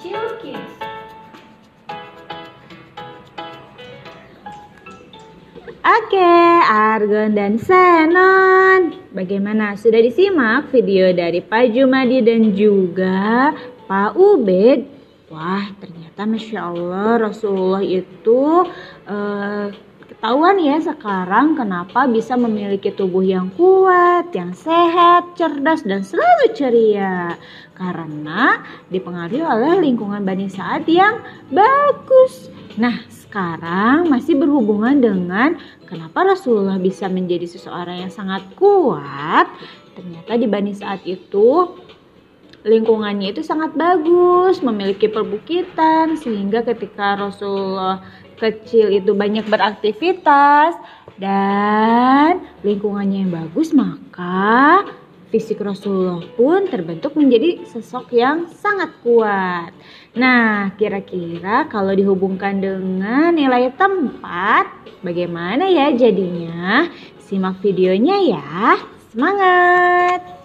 Cilkis. Oke, Argon dan Senon. Bagaimana? Sudah disimak video dari Pak Jumadi dan juga Pak Ubed? Wah, ternyata Masya Allah Rasulullah itu uh, ketahuan ya sekarang kenapa bisa memiliki tubuh yang kuat, yang sehat, cerdas, dan selalu ceria. Karena dipengaruhi oleh lingkungan Bani Saat yang bagus. Nah, sekarang masih berhubungan dengan kenapa Rasulullah bisa menjadi seseorang yang sangat kuat. Ternyata di Bani saat itu lingkungannya itu sangat bagus, memiliki perbukitan sehingga ketika Rasulullah kecil itu banyak beraktivitas dan lingkungannya yang bagus maka fisik Rasulullah pun terbentuk menjadi sosok yang sangat kuat. Nah, kira-kira kalau dihubungkan dengan nilai tempat, bagaimana ya jadinya? Simak videonya ya. Semangat!